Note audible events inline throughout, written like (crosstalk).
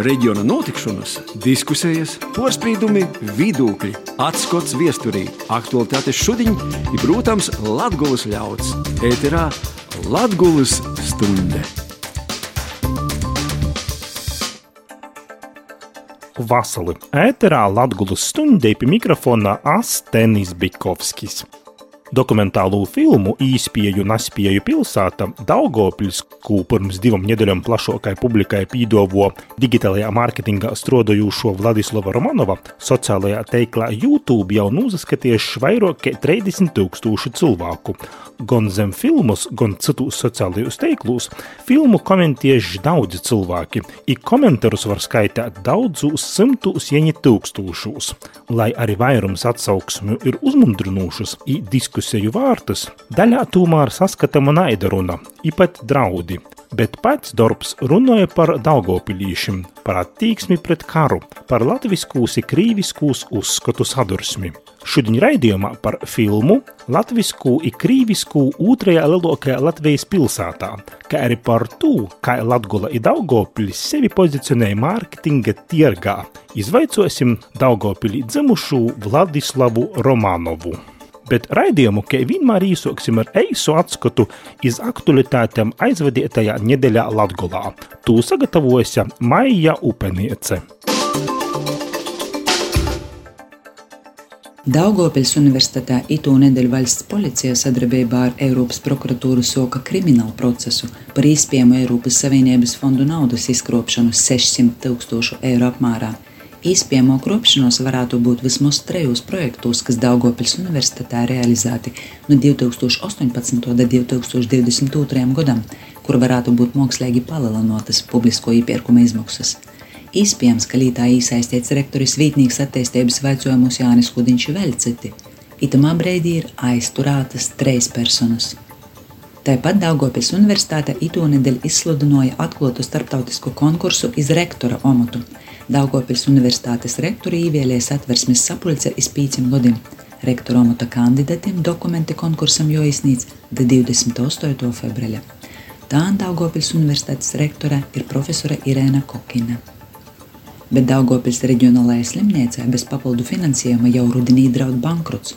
reģiona notikšanas, diskusijas, porcelāna, vidūkļi, atskats viesturī, aktuālitātes šodien ir, protams, Latvijas ļauds. Ēterā Latvijas stunde! Vasali ēterā Latvijas stundē pie mikrofona Astenis Bikovskis. Dokumentālo filmu Īspēju un Aspēju pilsēta Daugopils, ko pirms divām nedēļām plašākai publikai pīdovo digitālajā mārketingā strādājošo Vladislava Romanova, sociālajā teiklā YouTube jau nozaskatījuši vairāk kā 30 tūkstoši cilvēku. Gan zem filmus, gan citos sociālajos teiklos filmu komentējuši daudzi cilvēki, ik komentārus var skaitīt daudzus simtus, ja ne tūkstošus. Lai arī vairums atsauksmju ir uzmundrinošas, diskusiju vārtus, daļā tomēr saskatama naida runa, ipat draudi. Bet pats darbs runāja par daugopilīšiem, par attieksmi pret karu, par latviskūs un krīviskūs uzskatu sadursmi. Šodien raidījumā par filmu Latviju un Krīvisku otrajā lielākajā Latvijas pilsētā, kā arī par to, kā Latvija un Daugopils sevi pozicionēja mārketinga tirgā. Izvaicosim Daugopilī dzimušu Vladislavu Romanovu. Bet raidījumu, kā vienmēr īsoksim ar eisu atskatu iz aktualitātēm aizvadītajā nedēļā Latgolā. Tū sagatavojas Maija Upeniece. Daugopils Universitātē itū nedēļu valsts policija sadarbībā ar Eiropas prokuratūru soka kriminālu procesu par īspējamu Eiropas Savienības fondu naudas izkropšanu 600 tūkstošu eiro apmērā. Īspējamo kropšanos varētu būt vismaz trejos projektos, kas Daugopils Universitātē realizēti no 2018. līdz 2022. gadam, kur varētu būt mākslīgi palielinotas publisko iepirkuma izmaksas. Iespējams, ka lītā iesaistīts rektoris Vītnīgs attīstības veicojumus Jānis Kudiņš Velciti. Itamā brīdī ir aizturētas trīs personas. Tāpat Daugopils Universitāte itūnedēļ izsludināja atklātu starptautisku konkursu iz rektora omatu. Daugopils Universitātes rektori ievēlēja satversmes sapulce iz pīcim gadiem. Rektora omata kandidatiem dokumenti konkursam jau iznīc 28. februāra. Tā Daugopils Universitātes rektore ir profesore Irēna Kokina bet Daugopils reģionālajai slimnīcai bez papildu finansējuma jau rudenī draud bankrots.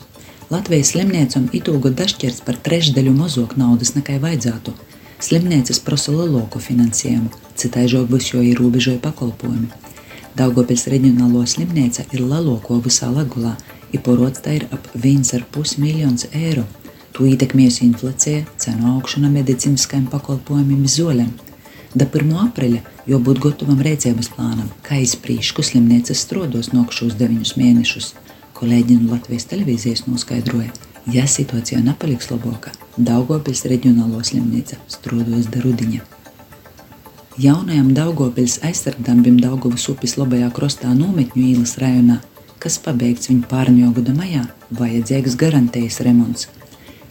Latvijas slimnīcam itūga dažķers par trešdaļu mazāk naudas nekā vajadzētu. Slimnīcas prasa lielāku finansējumu, citai žogbus jau ir robežoja pakalpojumi. Daugopils reģionālo slimnīca ir lielāko visā Latgulā, ir porots tā ir ap 1,5 miljonus eiro. To ietekmējusi inflācija, cenu augšana medicīniskajiem pakalpojumiem zoļiem. Da 1. aprīļa jau būt gatavam rēcības plānam, kā izprīšku slimnīcas strodos nokšos deviņus mēnešus. Kolēģi no Latvijas televīzijas noskaidroja, ja situācija nepaliks labāka, Daugopils reģionālo slimnīca strodos da rudiņa. Jaunajam Daugopils aizsargdambim Daugavas upes labajā krostā nometņu īlas rajonā, kas pabeigts viņa pārņo gada majā, vajadzīgs garantējas remonts –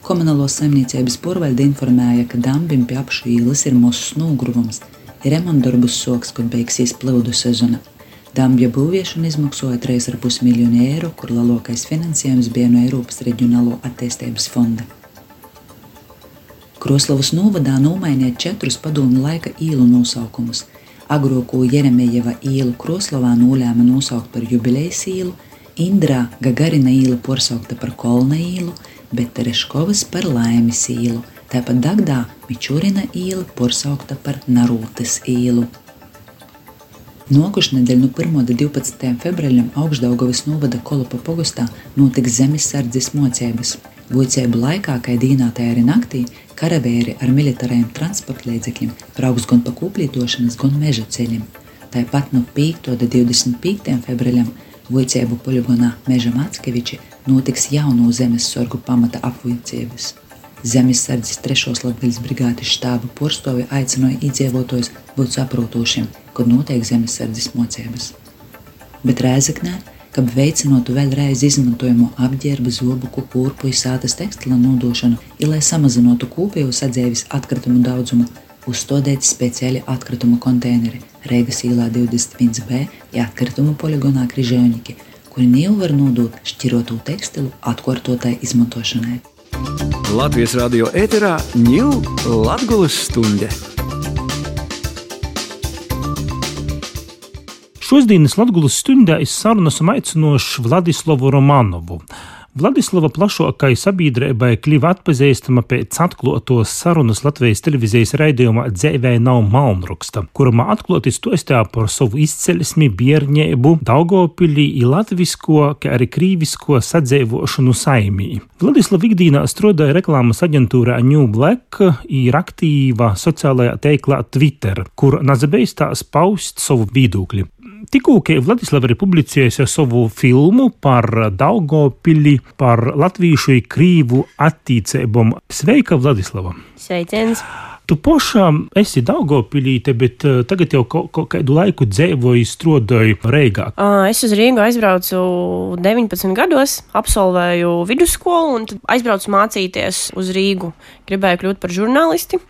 Komunālo saimniecības porvalde informēja, ka dambim pie apšu ielas ir mūsu snūgruvums, ir remontdarbus soks, kad beigsies plūdu sezona. Dambja būviešana izmaksoja 3,5 miljonu eiro, kur lielākais finansējums bija no Eiropas Reģionālo attīstības fonda. Kroslavas novadā nomainiet četrus padomu laika īlu nosaukumus. Agrāko Jeremejeva īlu Kroslavā nolēma nosaukt par jubilejas īlu, Indrā Gagarina īlu porsaukta par Kolna īlu, bet Tereškovas par laimes īlu, tāpat Dagdā Mičurina īla porsaukta par Narūtas īlu. Nokušnedēļ no 1. līdz 12. februārim augšdaugavas novada Kolopa pogastā notiks zemesardzes mocības. Vocēbu laikā, kad dīnātē arī naktī, karavēri ar militāriem transporta līdzekļiem brauks gan pa kūplītošanas, gan meža ceļiem. Tāpat no 5. līdz 25. februārim Vocēbu poligonā Meža Mackeviči notiks jauno zemesargu pamata apvilcības. Zemesardzes trešos Latvijas brigādes štāba porstovi aicināja iedzīvotājus būt saprotošiem, kad notiek zemesardzes mocības. Bet Rēzaknē, kad veicinātu vēlreiz izmantojumu apģērbu, zobuku, kurpu, sātas tekstila nodošanu, ir lai samazinātu kopējo sadzēvis atkritumu daudzumu, uzstādīti speciāli atkritumu konteineri Reigas ielā 21B, ja atkritumu poligonā Križēņiki – kuri nevar nodot šķiroto tekstilu atkārtotai izmantošanai. Latvijas radio ēterā ņūl Latvijas stunde. Šodienas Latvijas stundā es sarunas aicinošu Vladislavu Romanovu. Vladislava plašākai sabiedrībai kļuva atpazīstama pēc atklātos sarunas Latvijas televīzijas raidījumā Dzēvē nav malnraksta, kurumā atklāti stostā par savu izcelsmi, bērnību, Daugopilī, latvisko, kā arī krīvisko sadzēvošanu saimī. Vladislava ikdienā strādāja reklāmas aģentūrā New Black, ir aktīva sociālajā teiklā Twitter, kur nazabeistās paust savu viedokli. Tikko Vladislava ir publicējusi savu filmu par Daugopili, par latviešu krīvu attīcībām. Sveika, Vladislava! Sveiciens! Tu pašām esi Daugopilīte, bet uh, tagad jau kaut ko, kādu laiku dzīvoji, strādāji Reigā. Uh, es uz Rīgu aizbraucu 19 gados, absolvēju vidusskolu un aizbraucu mācīties uz Rīgu. Gribēju kļūt par žurnālisti.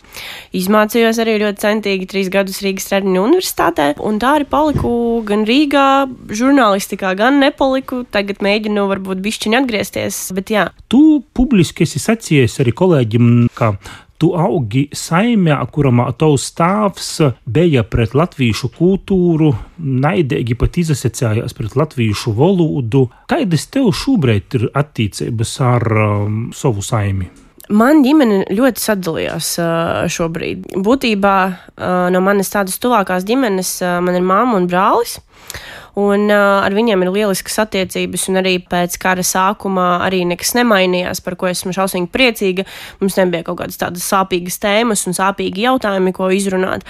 Izmācījos arī ļoti centīgi trīs gadus Rīgas Stradiņu universitātē, un tā arī paliku gan Rīgā, žurnālistikā, gan nepaliku. Tagad mēģinu varbūt bišķiņi atgriezties, bet jā. Tu publiski esi sacījis arī kolēģim, ka Tu augi saimē, kuram tavs stāvs bija pret latviešu kultūru, naidīgi pat izsacījās pret latviešu valodu. Kādas tev šobrīd ir attiecības ar um, savu saimi? Man ģimene ļoti sadalījās šobrīd. Būtībā no manas tādas tuvākās ģimenes man ir māma un brālis. Un uh, ar viņiem ir lieliskas attiecības, un arī pēc kara sākumā arī nekas nemainījās, par ko esmu šausmīgi priecīga. Mums nebija kaut kādas tādas sāpīgas tēmas un sāpīgi jautājumi, ko izrunāt.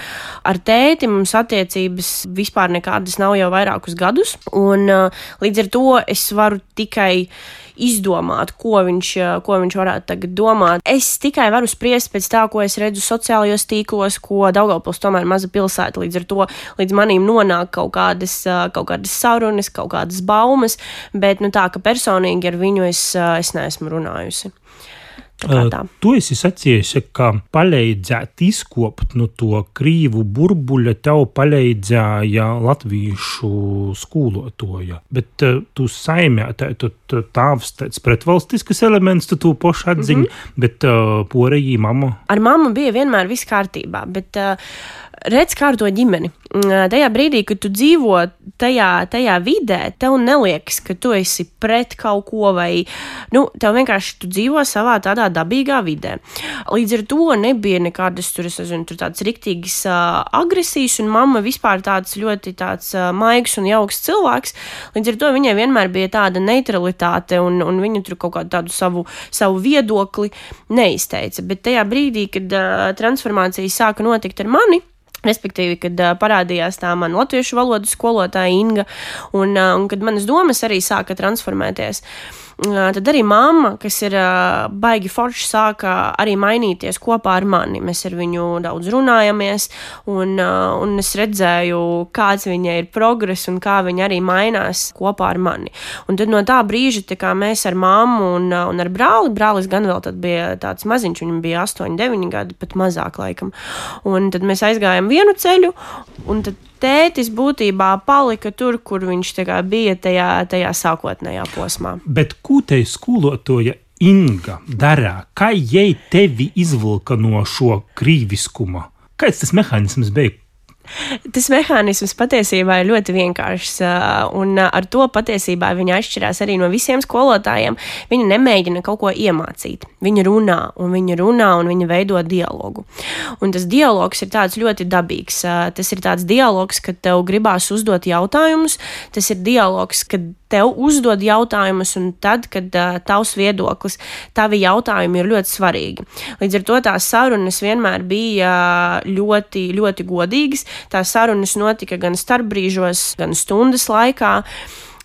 Ar tēti mums attiecības vispār nekādas nav jau vairākus gadus, un uh, līdz ar to es varu tikai izdomāt, ko viņš, ko viņš varētu tagad domāt. Es tikai varu spriest pēc tā, ko es redzu sociālajos tīklos, ko Daugavpils tomēr maza pilsēta līdz ar to līdz manīm nonāk kaut kādas, kaut kādas sarunas, kaut kādas baumas, bet nu tā, ka personīgi ar viņu es, es neesmu runājusi. Tu esi sacījis, ka palīdzēt izkopt no nu, to krīvu burbuļa tev palīdzēja latviešu skolotoja. Bet uh, tu saimē, tā, tu, tu tāvs tāds pretvalstisks elements, tu to pašu atziņu, mm -hmm. bet uh, porejī mama. Ar mammu bija vienmēr viss kārtībā, bet uh, redz kā ar to ģimeni. Mm, tajā brīdī, kad tu dzīvo tajā, tajā vidē, tev neliekas, ka tu esi pret kaut ko, vai nu, tev vienkārši tu dzīvo savā tādā dabīgā vidē. Līdz ar to nebija nekādas tur, es nezinu, tur tādas riktīgas uh, agresijas, un mamma vispār tāds ļoti tāds uh, maigs un jauks cilvēks. Līdz ar to viņai vienmēr bija tāda neutralitāte, un, un viņa tur kaut kādu tādu savu, savu viedokli neizteica. Bet tajā brīdī, kad uh, transformācija sāka notikt ar mani, Respektīvi, kad uh, parādījās tā mana latviešu valodas skolotāja Inga, un, uh, un kad manas domas arī sāka transformēties. Uh, tad arī mamma, kas ir baigi forši, sāka arī mainīties kopā ar mani. Mēs ar viņu daudz runājamies, un, un es redzēju, kāds viņai ir progress un kā viņa arī mainās kopā ar mani. Un tad no tā brīža tā mēs ar mammu un, un ar brāli, brālis gan vēl bija tāds maziņš, viņam bija 8, 9 gadi, pat mazāk laikam. Un tad mēs aizgājām vienu ceļu, un tad tētis būtībā palika tur, kur viņš bija tajā, tajā sākotnējā posmā. Bet ko te skolotoja Inga darā? Kā jai tevi izvilka no šo krīviskuma? Kāds tas mehānisms bija? Tas mehānisms patiesībā ir ļoti vienkāršs, un ar to patiesībā viņa atšķirās arī no visiem skolotājiem. Viņa nemēģina kaut ko iemācīt. Viņa runā, un viņa runā, un viņa veido dialogu. Un tas dialogs ir tāds ļoti dabīgs. Tas ir tāds dialogs, kad tev gribās uzdot jautājumus, tas ir dialogs, kad tev uzdod jautājumus, un tad, kad uh, tavs viedoklis, tavi jautājumi ir ļoti svarīgi. Līdz ar to tās sarunas vienmēr bija ļoti, ļoti godīgas. Tās sarunas notika gan starpbrīžos, gan stundas laikā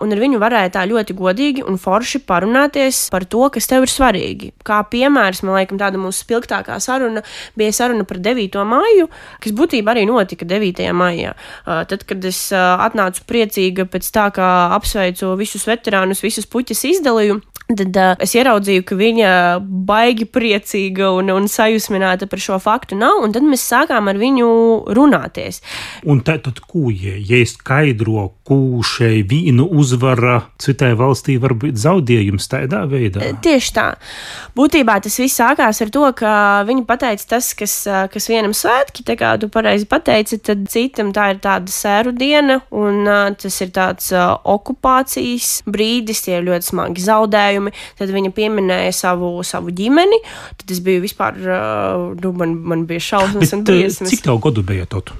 un ar viņu varēja tā ļoti godīgi un forši parunāties par to, kas tev ir svarīgi. Kā piemērs, man liekas, tāda mūsu spilgtākā saruna bija saruna par 9. maiju, kas būtībā arī notika 9. maijā. Tad, kad es atnācu priecīga pēc tā, kā apsveicu visus veterānus, visus puķus izdalīju, Tad uh, es ieraudzīju, ka viņa baigi priecīga un, un sajūsmināta par šo faktu nav, un tad mēs sākām ar viņu runāties. Un tad, tad ko, ja, ja skaidro, kūšai vīnu uz uzvara citai valstī var būt zaudējums tādā veidā. Tieši tā. Būtībā tas viss sākās ar to, ka viņi pateica tas, kas, kas vienam svētki, tā kā tu pareizi pateici, tad citam tā ir tāda sēru diena, un tas ir tāds okupācijas brīdis, tie ir ļoti smagi zaudējumi. Tad viņa pieminēja savu, savu ģimeni, tad es biju vispār, nu, man, man bija šausmas un briesmas. Cik tev gadu bija tot?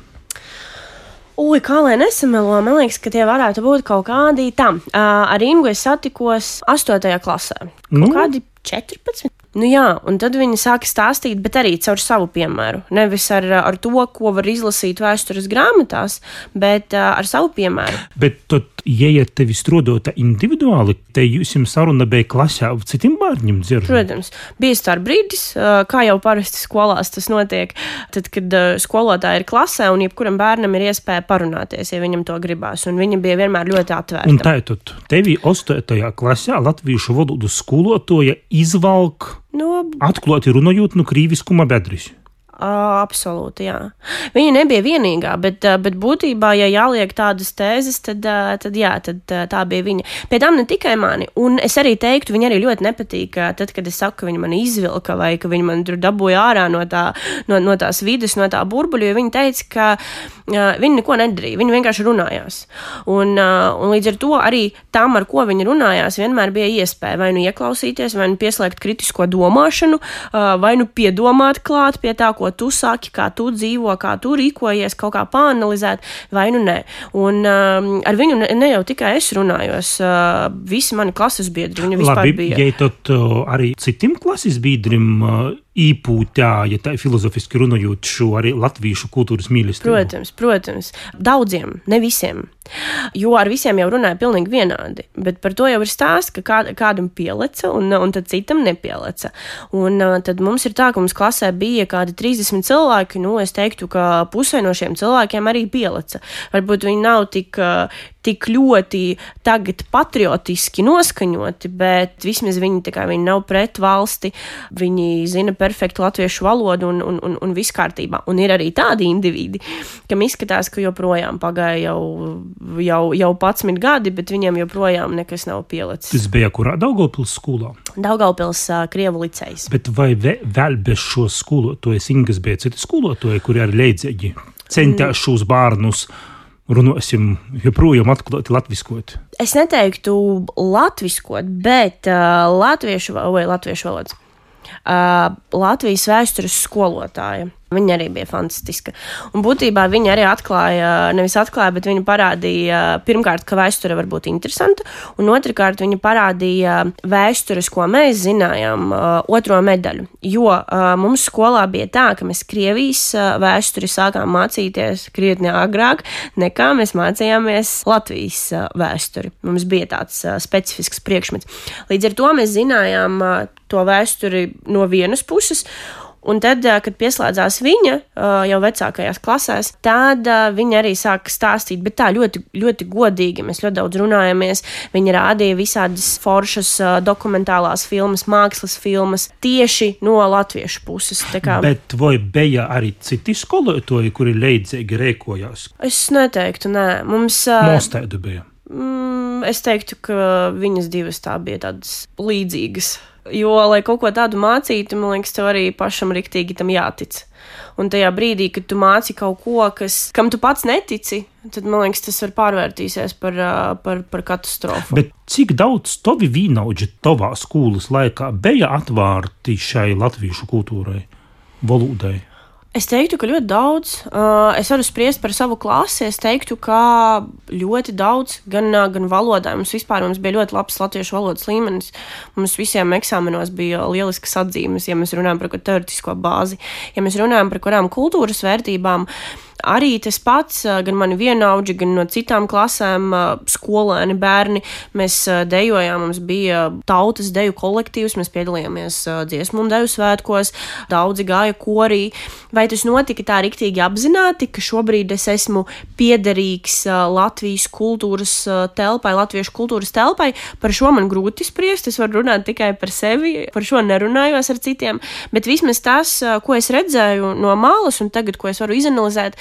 Ui, kā lai nesamelo, man liekas, ka tie varētu būt kaut kādi tam. Uh, ar Ingu es satikos 8. klasē. Nu? Kaut kādi 14. Nu jā, un tad viņi sāka stāstīt, bet arī caur savu piemēru. Nevis ar, ar to, ko var izlasīt vēstures grāmatās, bet uh, ar savu piemēru. Bet tad, ir tevi strādājot individuāli, te jūs jums saruna bija klasē ar citiem bērniem dzird? Protams, bija stāv brīdis, kā jau parasti skolās tas notiek, tad, kad skolotāji ir klasē un jebkuram bērnam ir iespēja parunāties, ja viņam to gribās, un viņa bija vienmēr ļoti atvērta. Un tā ir tad, tevi 8. klasē latviešu valodu skolotāja izvalk No, Atklāti runājot, no krīviskuma bedres. Absolūti, jā. Viņa nebija vienīgā, bet, bet būtībā, ja jāliek tādas tēzes, tad, tad jā, tad tā bija viņa. Pie tam ne tikai mani, un es arī teiktu, viņa arī ļoti nepatīk, tad, kad es saku, ka viņa man izvilka vai ka viņa man tur dabūja ārā no, tā, no, no tās vidas, no tā burbuļa, jo viņa teica, ka viņa neko nedarīja, viņa vienkārši runājās. Un, un līdz ar to arī tam, ar ko viņa runājās, vienmēr bija iespēja vai nu ieklausīties, vai nu pieslēgt kritisko domāšanu, vai nu piedomāt klāt pie tā, ko ko tu saki, kā tu dzīvo, kā tu rīkojies, kaut kā pāanalizēt, vai nu nē. Un um, ar viņu ne, ne jau tikai es runājos, uh, visi mani klases biedri, viņi vispār Labi, bija. Ja uh, arī citiem klases biedriem uh, īpūtēja, tā filozofiski runājot, šo arī latviešu kultūras mīlestību? Protams, protams. Daudziem, ne visiem. Jo ar visiem jau runāja pilnīgi vienādi. Bet par to jau ir stāsts, ka kād, kādam pieleca un, un citam nepieleca. Un tad mums ir tā, ka mums klasē bija kādi 30 cilvēki. Nu, es teiktu, ka pusē no šiem cilvēkiem arī pieleca. Varbūt viņi nav tik tik ļoti tagad patriotiski noskaņoti, bet vismaz viņi, kā, viņi nav pret valsti, viņi zina perfektu latviešu valodu un, un, un, un viss kārtībā. Un ir arī tādi individi, kam izskatās, ka joprojām pagāja jau, jau, jau 11 gadi, bet viņiem joprojām nekas nav pielicis. Tas bija kurā Daugopils skolā? Daugopils uh, Krievu licejs. Bet vai vēl bez šo skolotāju, Ingas bija citi skolotāji, kuri arī leidzīgi centās mm. šos bērnus? Runāsim joprojām atklāti latviskot? Es neteiktu latviskot, bet uh, latviešu vai latviešu valodas. Uh, Latvijas vēstures skolotāja. Viņa arī bija fantastiska. Un būtībā viņa arī atklāja, nevis atklāja, bet viņa parādīja, pirmkārt, ka vēsture var būt interesanta, un otrkārt, viņa parādīja vēstures, ko mēs zinājām, otro medaļu. Jo mums skolā bija tā, ka mēs Krievijas vēsturi sākām mācīties krietni agrāk, nekā mēs mācījāmies Latvijas vēsturi. Mums bija tāds specifisks priekšmets. Līdz ar to mēs zinājām to vēsturi no vienas puses. Un tad, kad pieslēdzās viņa jau vecākajās klasēs, tad viņa arī sāka stāstīt, bet tā ļoti, ļoti godīgi. Mēs ļoti daudz runājāmies. Viņa rādīja visādas foršas dokumentālās filmas, mākslas filmas tieši no latviešu puses. Bet vai bija arī citi skolotāji, kuri leidzīgi rēkojās? Es neteiktu, nē. Mums. Mostēdu bija. Mm, es teiktu, ka viņas divas tā bija tādas līdzīgas. Jo, lai kaut ko tādu mācītu, man liekas, tev arī pašam riktīgi tam jātic. Un tajā brīdī, kad tu māci kaut ko, kas, kam tu pats netici, tad man liekas, tas var pārvērtīsies par, par, par katastrofu. Bet cik daudz tavi vīnauģi tavā skolas laikā bija atvērti šai latviešu kultūrai, valodai? Es teiktu, ka ļoti daudz. Uh, es varu spriest par savu klasi. Es teiktu, ka ļoti daudz, gan, uh, gan valodā. Mums vispār mums bija ļoti labs latviešu valodas līmenis. Mums visiem eksāmenos bija lielisks atzīmes, ja mēs runājam par teorētisko bāzi, ja mēs runājam par kurām kultūras vērtībām. Uh, arī tas pats, gan mani vienaudži, gan no citām klasēm, skolēni, bērni. Mēs dejojām, mums bija tautas deju kolektīvs, mēs piedalījāmies dziesmu un deju svētkos, daudzi gāja korī. Vai tas notika tā riktīgi apzināti, ka šobrīd es esmu piederīgs Latvijas kultūras telpai, latviešu kultūras telpai? Par šo man grūti spriest, es varu runāt tikai par sevi, par šo nerunājos ar citiem, bet vismaz tas, ko es redzēju no malas un tagad, ko es varu izanalizēt,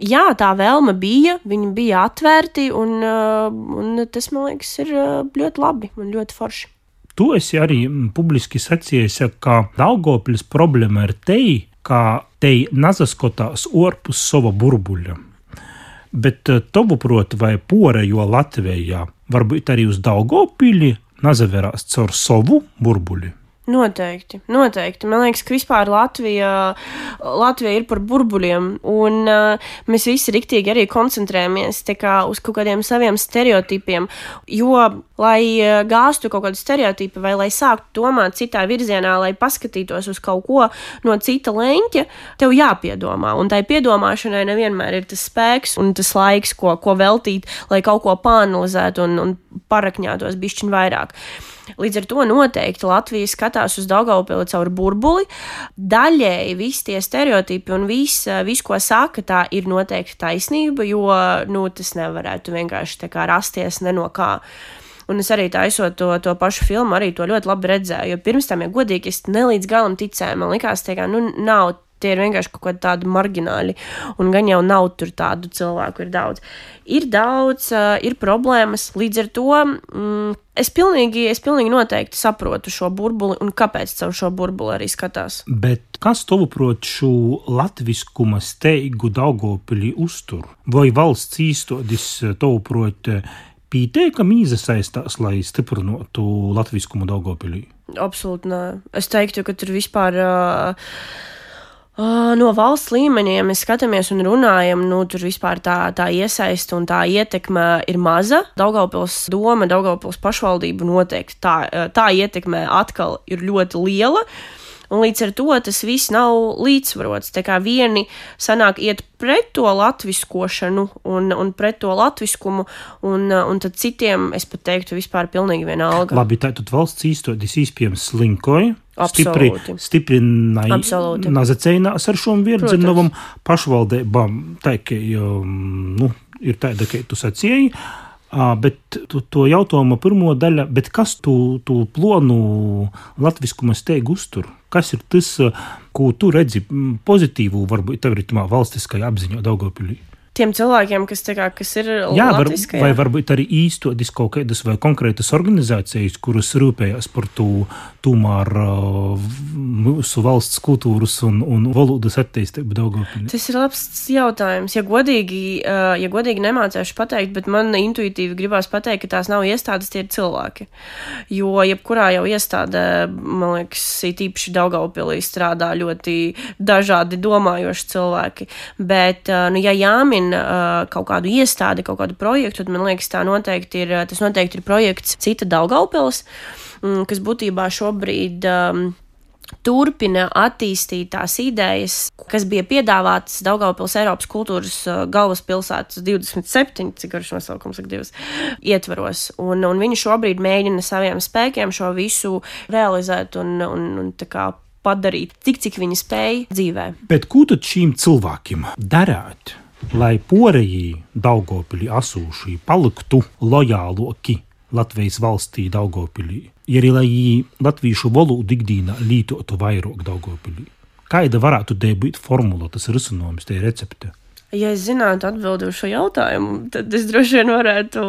jā, tā vēlme bija, viņi bija atvērti, un, un tas, man liekas, ir ļoti labi un ļoti forši. Tu esi arī publiski sacījis, ka Daugopils problēma ir te, ka te nazaskotās orpus sava burbuļa. Bet tavuprāt, vai porejo Latvijā, varbūt arī uz Daugopili nazaverās caur savu burbuļu? Noteikti, noteikti. Man liekas, ka vispār Latvija, Latvija ir par burbuļiem, un uh, mēs visi riktīgi arī koncentrējamies kā, uz kaut kādiem saviem stereotipiem. Jo, lai uh, gāztu kaut kādu stereotipu, vai lai sāktu domāt citā virzienā, lai paskatītos uz kaut ko no cita leņķa, tev jāpiedomā. Un tai piedomāšanai nevienmēr ir tas spēks un tas laiks, ko, ko veltīt, lai kaut ko pāanalizētu un, un parakņātos bišķiņ vairāk. Līdz ar to noteikti Latvija skatās uz Daugavpili caur burbuli. Daļēji visi tie stereotipi un viss, vis, ko saka, tā ir noteikti taisnība, jo nu, tas nevarētu vienkārši tā kā rasties ne no kā. Un es arī taisot to, to pašu filmu, arī to ļoti labi redzēju. Jo pirms tam, ja godīgi, es nelīdz galam ticēju. Man liekas, ka nu, nav tie ir vienkārši kaut kādi tādi margināli, un gan jau nav tur tādu cilvēku, ir daudz. Ir daudz, ir problēmas, līdz ar to mm, es, pilnīgi, es pilnīgi noteikti saprotu šo burbuli un kāpēc caur šo burbuli arī skatās. Bet kas tavuprāt šo latviskuma steigu Daugopilī uztur? Vai valsts īstodis tavuprāt pieteikami iesaistās, lai stiprinātu latviskumu Daugopilī? Absolūti nē. Es teiktu, ka tur vispār. Uh, No valsts līmeņa, ja mēs skatāmies un runājam, nu, tur vispār tā, tā iesaista un tā ietekme ir maza. Daugaupils doma, Daugaupils pašvaldība noteikti tā, tā ietekme atkal ir ļoti liela. Un līdz ar to tas viss nav līdzsvarots. Tā kā vieni sanāk iet pret to latviskošanu un, un pret to latviskumu, un, un tad citiem, es pat teiktu, vispār pilnīgi vienalga. Labi, tā tad valsts īstotis īspējams slinkoja. Stipri, stipri nazacēnās ar šo virdzinovam pašvaldībām. Tā, ka, nu, ir tāda, ka tu sacīji. Bet tu, to jautājumu pirmo daļu, kas tu, tu plonu latviskumu steigu uztur? Kas ir tas, ko tu redzi pozitīvu, varbūt tev ir tā valstiskajā apziņā Daugopilī? tiem cilvēkiem, kas, kā, kas ir jā, var, vai varbūt arī īstotis kaut kādas vai konkrētas organizācijas, kuras rūpējas par to tomēr mūsu valsts kultūras un, un valodas attīstību Daugavpilī? Tas ir labs jautājums. Ja godīgi, ja godīgi nemācēšu pateikt, bet man intuitīvi gribās pateikt, ka tās nav iestādes, tie ir cilvēki. Jo jebkurā jau iestādē, man liekas, īpaši Daugavpilī strādā ļoti dažādi domājoši cilvēki. Bet, nu, ja jāmin uh, kaut kādu iestādi, kaut kādu projektu, tad man liekas, tā noteikti ir, tas noteikti ir projekts Cita Daugaupils, um, kas būtībā šobrīd. Um, turpina attīstīt tās idejas, kas bija piedāvātas Daugaupils Eiropas kultūras galvaspilsētas 27, cik garš nosaukums ir divas, ietvaros. Un, un viņi šobrīd mēģina saviem spēkiem šo visu realizēt un, un, un tā kā padarīt tik, cik viņi spēj dzīvē. Bet ko tad šīm cilvēkiem darāt? lai porejī Daugopilī asūšī paliktu lojāloki Latvijas valstī Daugopilī, ja arī lai latviešu valodu ikdīnā lītotu vairāk Daugopilī. Kāda varētu būt formula, tas risinājums, tie recepte? Ja es zinātu atbildi uz šo jautājumu, tad es droši vien varētu,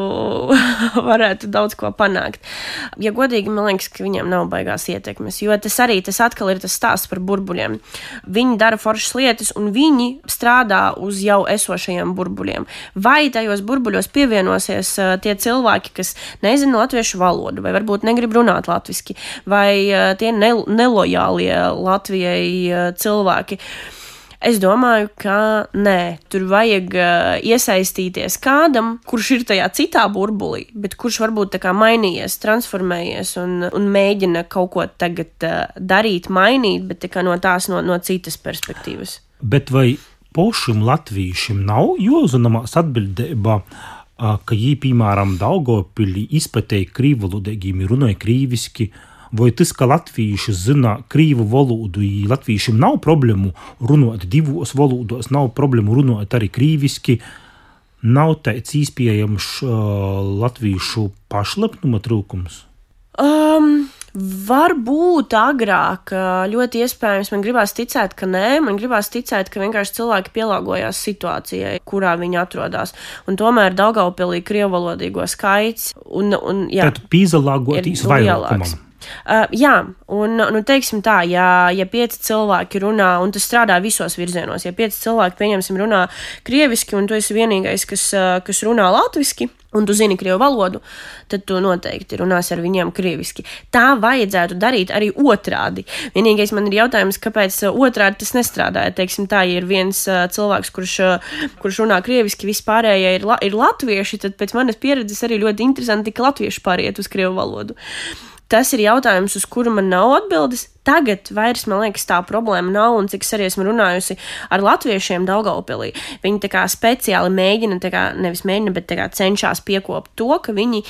(laughs) varētu daudz ko panākt. Ja godīgi, man liekas, ka viņiem nav baigās ietekmes, jo tas arī tas atkal ir tas stāsts par burbuļiem. Viņi dara foršas lietas, un viņi strādā uz jau esošajiem burbuļiem. Vai tajos burbuļos pievienosies tie cilvēki, kas nezina latviešu valodu, vai varbūt negrib runāt latviešu, vai tie ne nelojālie Latvijai cilvēki. Es domāju, ka nē, tur vajag uh, iesaistīties kādam, kurš ir tajā citā burbulī, bet kurš varbūt tā kā mainījies, transformējies un, un mēģina kaut ko tagad uh, darīt, mainīt, bet no tās no, no citas perspektīvas. Bet vai pošam latviešiem nav jūzunamās atbildībā? ka viņi, piemēram, Daugopilī izpētēja krīvu valodīgiem, runāja krīviski, uh, vai tas, ka latvieši zina krīvu valodu, ja latviešiem nav problēmu runāt divos valodos, nav problēmu runāt arī krīviski, nav tāds iespējams uh, latviešu pašlepnuma trūkums? Um, Varbūt agrāk, ļoti iespējams, man gribās ticēt, ka nē, man gribās ticēt, ka vienkārši cilvēki pielāgojās situācijai, kurā viņi atrodas. Un tomēr Daugaupilī krievalodīgo skaits un, un jā, Tad pīzalāgotīs vairākumam. Uh, jā, un, nu, teiksim tā, ja, ja pieci cilvēki runā, un tas strādā visos virzienos, ja pieci cilvēki, pieņemsim, runā krieviski, un tu esi vienīgais, kas, kas runā latviski, un tu zini krievu valodu, tad tu noteikti runāsi ar viņiem krieviski. Tā vajadzētu darīt arī otrādi. Vienīgais man ir jautājums, kāpēc otrādi tas nestrādāja. Teiksim, tā, ja ir viens cilvēks, kurš, kurš runā krieviski, vispārējie ir, ir latvieši, tad pēc manas pieredzes arī ļoti interesanti, ka latvieši pāriet uz krievu valodu. Tas ir jautājums, uz kuru man nav atbildes. Tagad vairs, man liekas, tā problēma nav, un cik es arī esmu runājusi ar latviešiem Daugaupilī. Viņi tā kā speciāli mēģina, tā kā nevis mēģina, bet tā kā cenšas piekopt to, ka viņi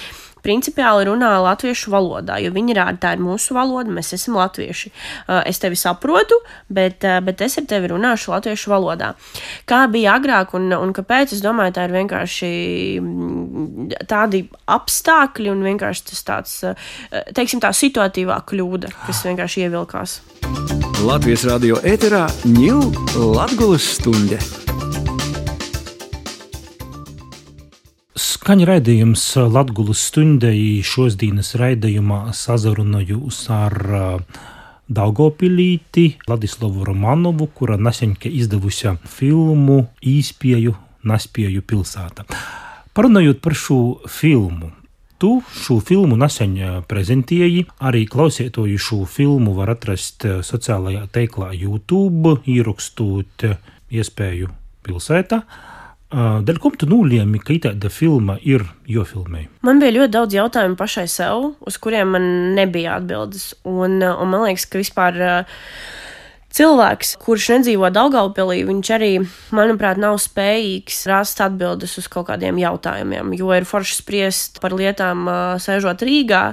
principiāli runā latviešu valodā, jo viņi rāda, tā ir mūsu valoda, mēs esam latvieši. Uh, es tevi saprotu, bet, uh, bet es ar tevi runāšu latviešu valodā. Kā bija agrāk un, un kāpēc? Es domāju, tā ir vienkārši mm, tādi apstākļi un vienkārši tas tāds, uh, teiksim, tā situatīvā kļūda, kas vienkārši ievilkās. Latvijas radio ēterā ņūl Latgulas stunde. Skaņa raidījums Latvijas stundai šodienas raidījumā sazarunājos ar Daugopilīti Ladislavu Romanovu, kura nesen izdevusi filmu Īspēju, Naspēju pilsēta. Parunājot par šo filmu, tu šo filmu nesen prezentēji. Arī klausītāju šo filmu var atrast sociālajā teiklā YouTube, ierakstot iespēju pilsētā. Dēļ ko tu nolēmi, ka tāda filma ir jofilmē? Man bija ļoti daudz jautājumu pašai sev, uz kuriem man nebija atbildes. Un, un man liekas, ka vispār cilvēks, kurš nedzīvo Daugaupilī, viņš arī, manuprāt, nav spējīgs rast atbildes uz kaut kādiem jautājumiem, jo ir forši spriest par lietām sēžot Rīgā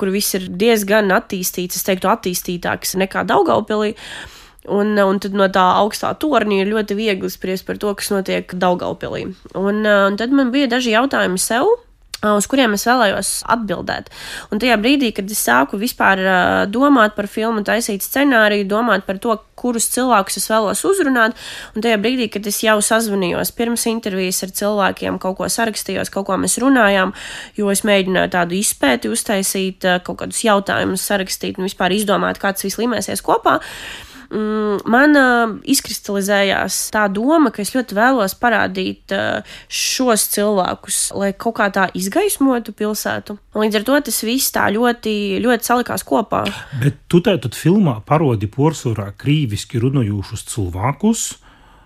kur viss ir diezgan attīstīts, es teiktu, attīstītāks nekā Daugaupilī. Un, un tad no tā augstā torņa ir ļoti viegli spriest par to, kas notiek Daugaupilī. Un, un tad man bija daži jautājumi sev, uz kuriem es vēlējos atbildēt. Un tajā brīdī, kad es sāku vispār domāt par filmu, taisīt scenāriju, domāt par to, kurus cilvēkus es vēlos uzrunāt, un tajā brīdī, kad es jau sazvanījos pirms intervijas ar cilvēkiem, kaut ko sarakstījos, kaut ko mēs runājām, jo es mēģināju tādu izpēti uztaisīt, kaut kādus jautājumus sarakstīt un vispār izdomāt, kā tas viss līmēsies kopā man uh, izkristalizējās tā doma, ka es ļoti vēlos parādīt šos cilvēkus, lai kaut kā tā izgaismotu pilsētu. Līdz ar to tas viss tā ļoti, ļoti salikās kopā. Bet tu tātad filmā parodi porcelāna krīviski runājošus cilvēkus,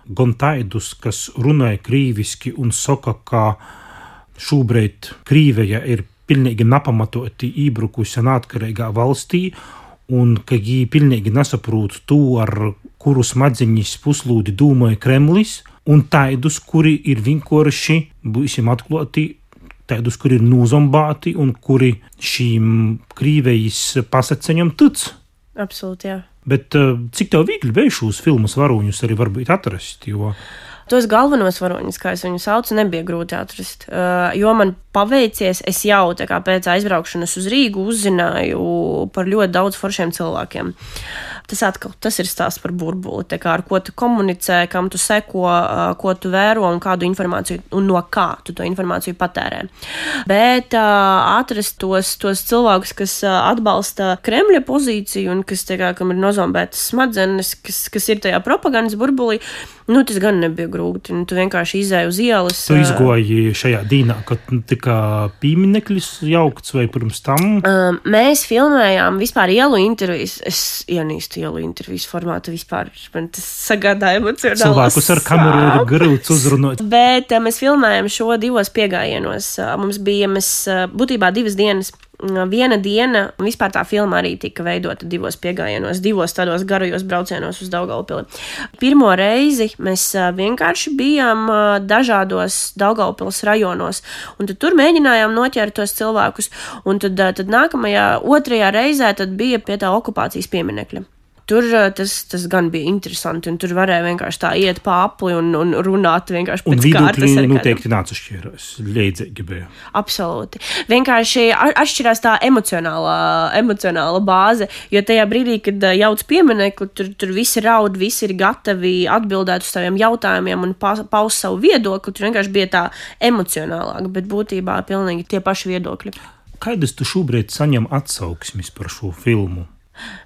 gan tādus, kas runāja krīviski un saka, ka šobrīd Krīveja ir pilnīgi nepamatoti iebrukusi neatkarīgā valstī, un ka viņi pilnīgi nesaprot to, ar kuru smadzeņus puslūdi domāja Kremlis, un tādus, kuri ir vienkārši, būsim atklāti, tādus, kuri ir nozombāti un kuri šīm krīvejas pasaceņam tic. Absolūti, jā. Bet eh, cik tev viegli bija šos filmas varoņus arī varbūt atrast? Jo... Tos galvenos varoņus, kā es viņu saucu, nebija grūti atrast. Uh, jo man paveicies, es jau kā, pēc aizbraukšanas uz Rīgu uzzināju par ļoti daudz foršiem cilvēkiem. Tas atkal tas ir stāsts par burbuli, kā, ar ko tu komunicē, kam tu seko, uh, ko tu vēro un kādu informāciju un no kā tu to informāciju patērē. Bet uh, atrast tos, tos cilvēkus, kas uh, atbalsta Kremļa pozīciju un kas, kā, kam ir nozombētas smadzenes, kas, kas ir tajā propagandas burbulī, nu, tas gan nebija grūti grūti. Nu, tu vienkārši izēji uz ielas. Tu izgoji šajā dīnā, kad tika piemineklis jaukts vai pirms tam? Um, mēs filmējām vispār ielu intervijas. Es ienīstu ielu intervijas formātu vispār. Man tas sagādāja emocionāli. Cilvēkus ar kameru ir grūts uzrunāt. Bet mēs filmējām šo divos piegājienos. Mums bija mēs, būtībā divas dienas viena diena, un vispār tā filma arī tika veidota divos piegājienos, divos tādos garajos braucienos uz Daugaupili. Pirmo reizi mēs vienkārši bijām dažādos Daugaupilas rajonos, un tur mēģinājām noķert tos cilvēkus, un tad, tad nākamajā, otrajā reizē tad bija pie tā okupācijas pieminekļa. Tur tas, tas gan bija interesanti, un tur varēja vienkārši tā iet pa apli un, un runāt vienkārši Un pēc kārtas. noteikti nāca šķiros. Leidzīgi bija. Absolūti. Vienkārši atšķirās tā emocionālā, emocionāla bāze, jo tajā brīdī, kad ā, jauc pieminekli, tur, tur visi raud, visi ir gatavi atbildēt uz taviem jautājumiem un pa- paust savu viedokli. Tur vienkārši bija tā emocionālāk, bet būtībā pilnīgi tie paši viedokļi. Kādas tu šobrīd saņem atsauksmes par šo filmu?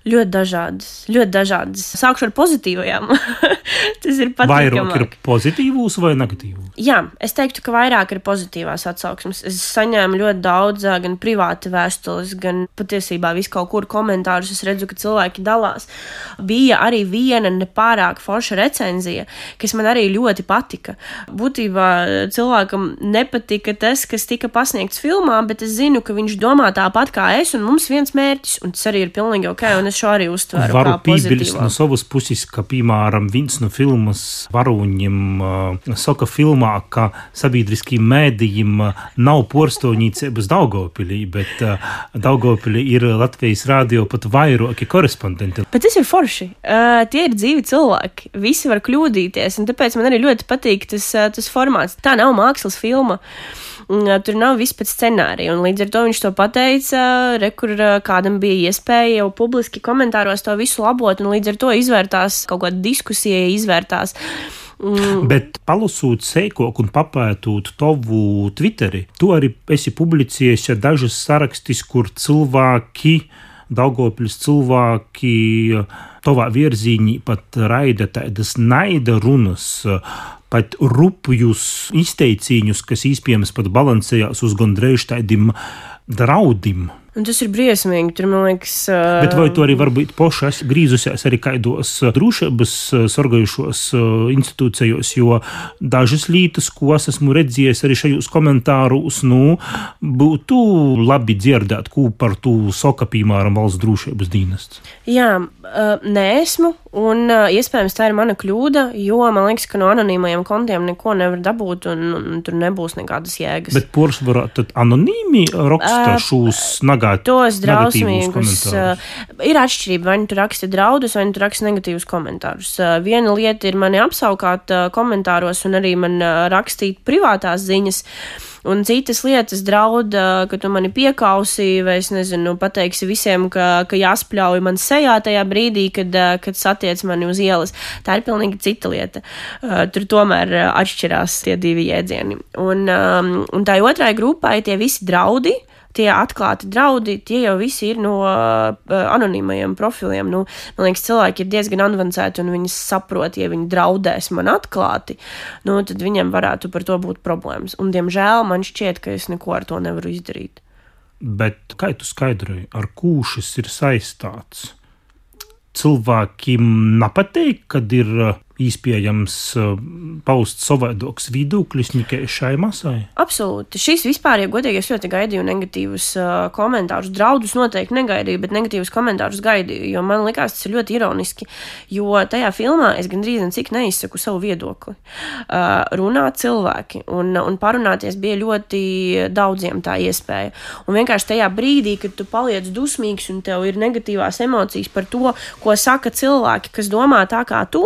Ļoti dažādas, ļoti dažādas. Sākšu ar pozitīvajām. (laughs) Tas ir Vairāk ir patīkami. pozitīvus vai negatīvus? Jā, es teiktu, ka vairāk ir pozitīvās atsauksmes. Es saņēmu ļoti daudz, gan privāti vēstules, gan patiesībā visu kaut kur komentārus. Es redzu, ka cilvēki dalās. Bija arī viena nepārāk forša recenzija, kas man arī ļoti patika. Būtībā cilvēkam nepatika tas, kas tika pasniegts filmā, bet es zinu, ka viņš domā tāpat kā es, un mums viens mērķis, un tas arī ir pilnīgi ok, un es šo arī uztveru. Varu kā piebilst no savas puses, ka, piemēram, viens no filmas varoņiem uh, saka filmā, ka sabiedriskiem mēdījiem uh, nav porcelānīcības Daugopilī, bet uh, Daugopilī ir Latvijas rādio pat vairāki korespondenti. Bet tas ir forši. Uh, tie ir dzīvi cilvēki. Visi var kļūdīties, un tāpēc man arī ļoti patīk tas, uh, tas formāts. Tā nav mākslas filma. Uh, Tur nav viss pēc scenārija, un līdz ar to viņš to pateica. Re, kur uh, kādam bija iespēja jau publiski komentāros to visu labot, un līdz ar to izvērtās kaut kāda diskusija, izvērtās. Mm, Bet palasot sēkok un papētot tavu Twitteri, tu arī esi publicējis dažas sarakstis, kur cilvēki, Daugopils cilvēki, tavā virzienī pat raida tādas naida runas, pat rupjus izteiciņus, kas iespējams pat balansējās uz gandrīz tādiem draudiem. Un tas ir briesmīgi. Tur, liekas, uh, Bet vai tu arī varbūt poši esi grīzusies arī kādos uh, drošības uh, sargājušos uh, institūcijos, jo dažas lietas, ko es esmu redzējis arī šajos komentāros, nu, būtu labi dzirdēt, ko par to saka, piemēram, valsts drošības dienests. Jā, uh, nē, esmu. Un uh, iespējams tā ir mana kļūda, jo man liekas, ka no anonīmajiem kontiem neko nevar dabūt, un, un tur nebūs nekādas jēgas. Bet porcelāna tad anonīmi raksta Ā, šos nagātus. Tos drausmīgus uh, ir atšķirība. Vai nu tur raksta draudus, vai nu tur raksta negatīvus komentārus. Uh, viena lieta ir mani apsaukāt uh, komentāros un arī man rakstīt privātās ziņas. Un citas lietas draud, ka tu mani piekausīji, vai es nezinu, pateiksi visiem, ka, ka jāspļauj man sejā tajā brīdī, kad, kad satiec mani uz ielas. Tā ir pilnīgi cita lieta. Tur tomēr atšķirās tie divi jēdzieni. Un, um, un tā otrai grupai tie visi draudi tie atklāti draudi, tie jau visi ir no uh, anonīmajiem profiliem. Nu, man liekas, cilvēki ir diezgan avansēti un viņi saprot, ja viņi draudēs man atklāti, nu, tad viņiem varētu par to būt problēmas. Un, diemžēl, man šķiet, ka es neko ar to nevaru izdarīt. Bet kā tu skaidroji, ar ko šis ir saistāts? Cilvēkiem nepatīk, kad ir iespējams uh, paust savādāks viedoklis tikai šai masai. Absolūti. Šīs vispār, ja godīgi, es ļoti gaidīju negatīvus uh, komentārus. Draudus noteikti negaidīju, bet negatīvus komentārus gaidīju, jo man likās, tas ir ļoti ironiski. Jo tajā filmā es gandrīz cik neizsaku savu viedokli. Uh, runā cilvēki, un, un parunāties bija ļoti daudziem tā iespēja. Un vienkārši tajā brīdī, kad tu paliec dusmīgs un tev ir negatīvās emocijas par to, ko saka cilvēki, kas domā tā kā tu,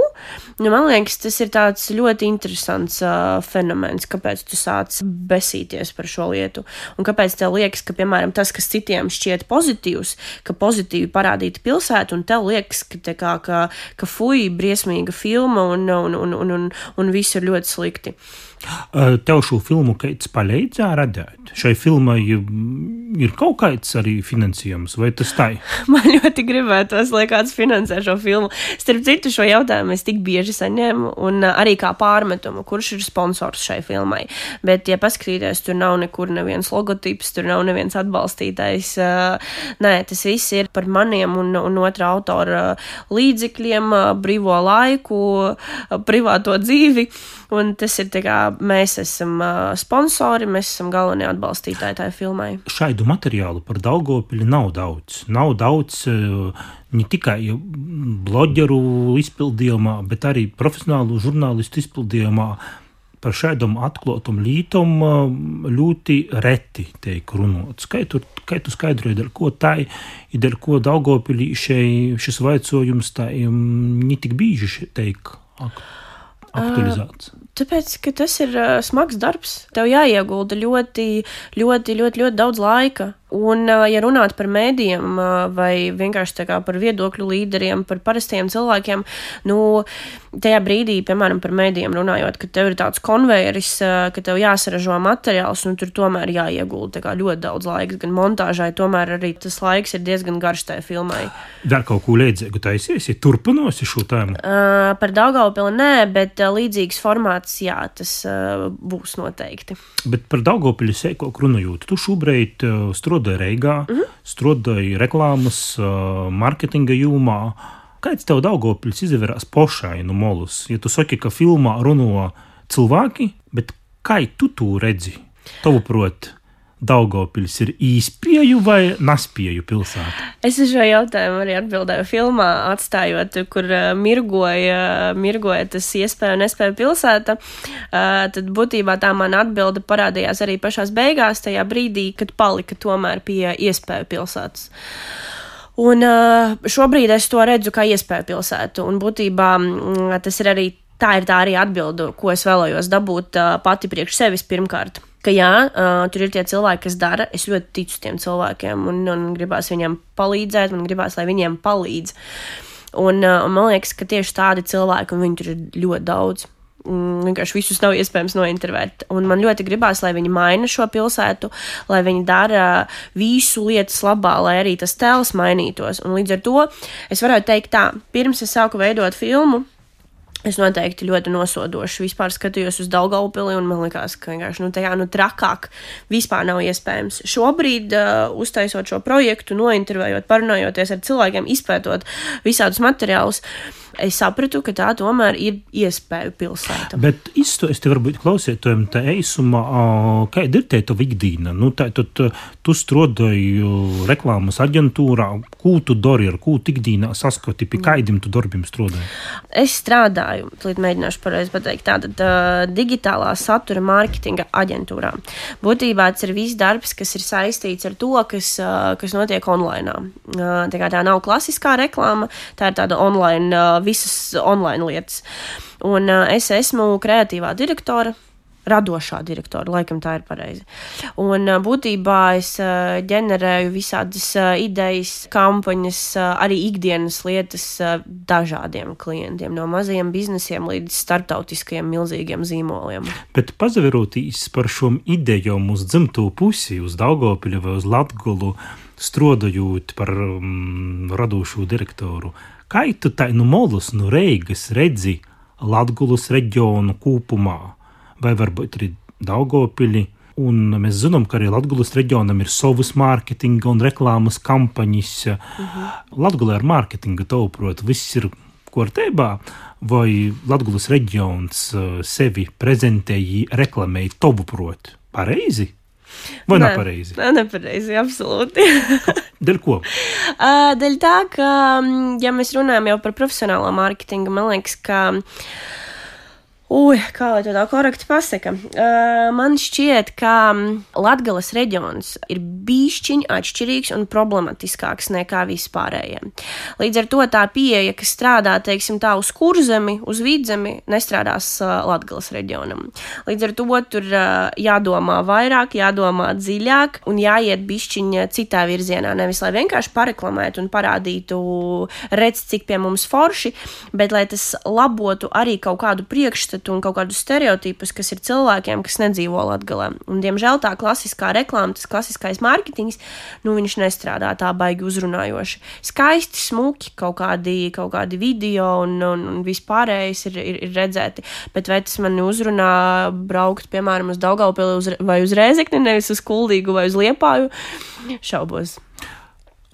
nu, man liekas, tas ir tāds ļoti interesants uh, fenomens, kāpēc tu sāc besīties par šo lietu. Un kāpēc tev liekas, ka, piemēram, tas, kas citiem šķiet pozitīvs, ka pozitīvi parādīta pilsēta, un tev liekas, ka, kā, ka, ka fuj, briesmīga filma un, un, un, un, un, un viss ir ļoti slikti. Uh, Tev šo filmu kāds palīdzēja radīt? Šai filmai mm, ir kaut kāds arī finansējums, vai tas tā ir? (laughs) Man ļoti gribētos, lai kāds finansē šo filmu. Starp citu, šo jautājumu es tik bieži saņēmu, un arī kā pārmetumu, kurš ir sponsors šai filmai. Bet, ja paskatīties, tur nav nekur neviens logotips, tur nav neviens atbalstītājs. Nē, tas viss ir par maniem un, un otra autora līdzekļiem, brīvo laiku, privāto dzīvi. Un tas ir tā kā mēs esam sponsori, mēs esam galvenie atbalstītāji tajā filmai. Šādu materiālu par Daugopili nav daudz. Nav daudz ne tikai bloģeru izpildījumā, bet arī profesionālu žurnālistu izpildījumā. Par šādam atklātam lītam uh, ļoti reti tiek runāts. Kā tu, kā tu skaidroji, dēļ ko tā ir, dēļ ko Daugopilī šis vaicojums tā ir netik bīži teik aktualizēts? Uh, tāpēc, ka tas ir uh, smags darbs. Tev jāiegulda ļoti, ļoti, ļoti, ļoti daudz laika. Un, ja runāt par mēdījiem vai vienkārši par viedokļu līderiem, par parastiem cilvēkiem, nu, tajā brīdī, piemēram, par mēdījiem runājot, ka tev ir tāds konvejeris, ka tev jāsaražo materiāls, un tur tomēr jāiegulda ļoti daudz laika, gan montāžai, tomēr arī tas laiks ir diezgan garš tajā filmai. Vēl kaut ko līdzīgu taisies, ja turpinosi šo tēmu? Uh, par Daugavpili nē, bet uh, līdzīgs formāts, jā, tas uh, būs noteikti. Bet par Daugavpili sēkok runājot, tu šobrīd uh, strādāji Reigā, mm -hmm. strādāju reklāmas, mārketinga jomā. Kāds tev Daugopils izvērās pošai no molus? Ja tu saki, ka filmā runo cilvēki, bet kā tu to redzi? Tavuprāt, Daugopils ir īspēju vai naspēju pilsēta? Es uz šo jautājumu arī atbildēju filmā, atstājot, kur uh, mirgoja, mirgoja tas iespēja un nespēja pilsēta. Uh, tad būtībā tā man atbilde parādījās arī pašās beigās, tajā brīdī, kad palika tomēr pie iespēju pilsētas. Un uh, šobrīd es to redzu kā iespēju pilsētu, un būtībā mm, tas ir arī tā ir tā arī atbilde, ko es vēlējos dabūt uh, pati priekš sevis pirmkārt ka jā, uh, tur ir tie cilvēki, kas dara. Es ļoti ticu tiem cilvēkiem un, un gribās viņiem palīdzēt, man gribās, lai viņiem palīdz. Un, un man liekas, ka tieši tādi cilvēki, un viņi tur ir ļoti daudz. Mm, vienkārši visus nav iespējams nointervēt. Un man ļoti gribās, lai viņi maina šo pilsētu, lai viņi dara visu lietas labā, lai arī tas tēls mainītos. Un līdz ar to es varētu teikt tā, pirms es sāku veidot filmu, Es noteikti ļoti nosodoši vispār skatījos uz Daugaupili, un man liekas, ka vienkārši nu, tajā nu, trakāk vispār nav iespējams. Šobrīd, uh, uztaisot šo projektu, nointervējot, parunājoties ar cilvēkiem, izpētot visādus materiālus, uh, es sapratu, ka tā tomēr ir iespēja pilsēta. Bet te varbūt klausītājiem tā eisumā, kāda ir tā ikdīna? Nu, tā, tu, tu, tu strādāji reklāmas aģentūrā, ko tu dari, ar ko tu ikdīnā saskati, pie kādiem tu darbiem strādāji? Es strādāju, līdz mēģināšu pareizi pateikt, tātad uh, digitālā satura mārketinga aģentūrā. Būtībā tas ir viss darbs, kas ir saistīts ar to, kas, uh, kas notiek online. Uh, tā, tā nav klasiskā reklāma, tā ir tāda online uh, visas online lietas. Un uh, es esmu kreatīvā direktore. Radošā direktora, laikam tā ir pareizi. Un būtībā es ģenerēju visādas idejas, kampaņas, arī ikdienas lietas dažādiem klientiem, no maziem biznesiem līdz starptautiskajiem milzīgiem zīmoliem. Bet pazaverotīs par šom idejām uz dzimto pusi, uz Daugopiļu vai uz Latgulu, strodojot par um, radošo direktoru, Kā tu no nu Molas, no nu Reigas redzi Latvijas reģionu kopumā, vai varbūt arī Daugopili? Un mēs zinām, ka arī Latvijas reģionam ir savas mārketinga un reklāmas kampaņas. Mhm. Latvijā ar mārketingu tavuprāt, viss ir kārtībā, vai Latvijas reģions uh, sevi prezentēja, reklamēja tavuprāt pareizi? Vai nav pareizi? Nē, nepareizi, absolūti. (laughs) Dēļ ko? (laughs) Dēļ tā, ka, ja mēs runājam jau par profesionālo mārketingu, man liekas, ka Ui, kā lai to tā korekti pasaka? Uh, man šķiet, ka Latvijas reģions ir bišķiņ atšķirīgs un problematiskāks nekā vispārējie. Līdz ar to tā pieeja, kas strādā, teiksim, tā uz kurzemi, uz vidzemi, nestrādās uh, Latvijas reģionam. Līdz ar to tur uh, jādomā vairāk, jādomā dziļāk un jāiet bišķiņ citā virzienā. Nevis lai vienkārši pareklamētu un parādītu, redz, cik pie mums forši, bet lai tas labotu arī kaut kādu priekšstatu uzskatu un kaut kādus stereotipus, kas ir cilvēkiem, kas nedzīvo Latvijā. Un, diemžēl tā klasiskā reklāma, tas klasiskais mārketings, nu, viņš nestrādā tā baigi uzrunājoši. Skaisti, smuki kaut kādi, kaut kādi video un, un, un vispārējais ir, ir, ir redzēti. Bet vai tas man uzrunā braukt, piemēram, uz Daugaupili uz, vai uz Rēzekni, nevis uz Kuldīgu vai uz Liepāju? Šaubos.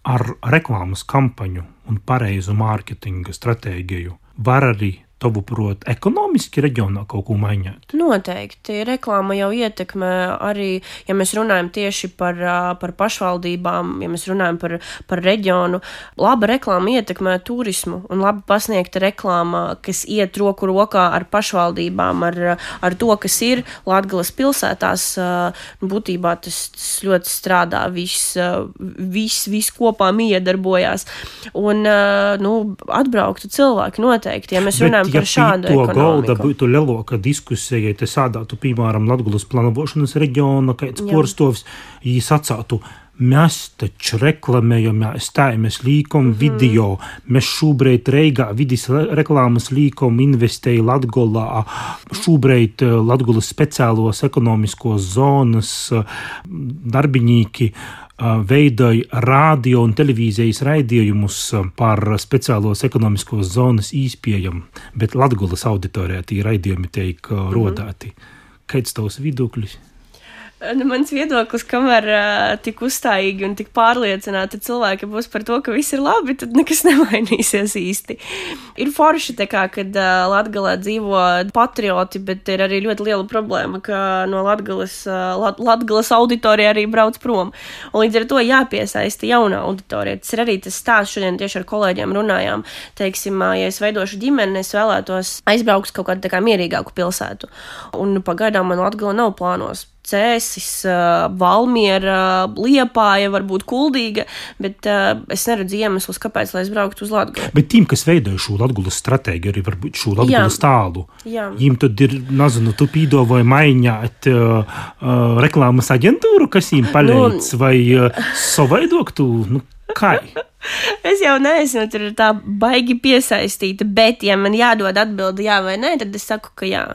Ar reklāmas kampaņu un pareizu mārketinga stratēģiju var arī tavuprāt, ekonomiski reģionā kaut ko mainīt? Noteikti. Reklāma jau ietekmē arī, ja mēs runājam tieši par, par pašvaldībām, ja mēs runājam par, par reģionu. Laba reklāma ietekmē turismu un labi pasniegta reklāma, kas iet roku rokā ar pašvaldībām, ar, ar to, kas ir Latgales pilsētās. Būtībā tas, tas ļoti strādā, viss, viss, viss kopā miedarbojās. Un, nu, atbrauktu cilvēki noteikti, ja mēs runājam ja par šādu to golda būtu lielāka diskusija, ja te sādātu, piemēram, Latgulas planošanas reģiona, kāds porstovs, jī sacātu, Mēs taču reklamējam, stājamies līkuma mm -hmm. video. Mēs šobrīd Reigā vidus reklāmas līkuma investēja Latgolā. Šobrīd Latgulas speciālos ekonomiskos zonas darbinīki veidoja radio un televīzijas raidījumus par speciālos ekonomiskos zonas īspējam, bet Latgulas auditorijā tie raidījumi tiek mm -hmm. rodāti. Kāds tavs viduklis? Nu, mans viedoklis, kamēr uh, tik uzstājīgi un tik pārliecināti cilvēki būs par to, ka viss ir labi, tad nekas (laughs) nemainīsies īsti. Ir forši, kā, kad uh, Latvijā dzīvo patrioti, bet ir arī ļoti liela problēma, ka no Latvijas uh, Lat Latgales auditorija arī brauc prom. Un līdz ar to jāpiesaista jauna auditorija. Tas ir arī tas stāsts, šodien tieši ar kolēģiem runājām. Teiksim, ja es veidošu ģimeni, es vēlētos aizbraukt uz kaut kādu kā mierīgāku pilsētu. Un pagaidām man Latvija nav plānos Cēsis, Valmiera, Liepāja, varbūt Kuldīga, bet es neredzu iemeslus, kāpēc, lai es brauktu uz Latviju. Bet tiem, kas veidoja šo Latvijas stratēģiju, arī varbūt šo Latvijas tālu, viņiem tad ir, nezinu, tu pīdo vai maiņāt uh, uh, reklāmas aģentūru, kas viņiem palīdz, nu, vai uh, (laughs) saveidoktu, nu, kā? Es jau neesmu tur tā baigi piesaistīta, bet, ja man jādod atbildi jā vai nē, tad es saku, ka jā.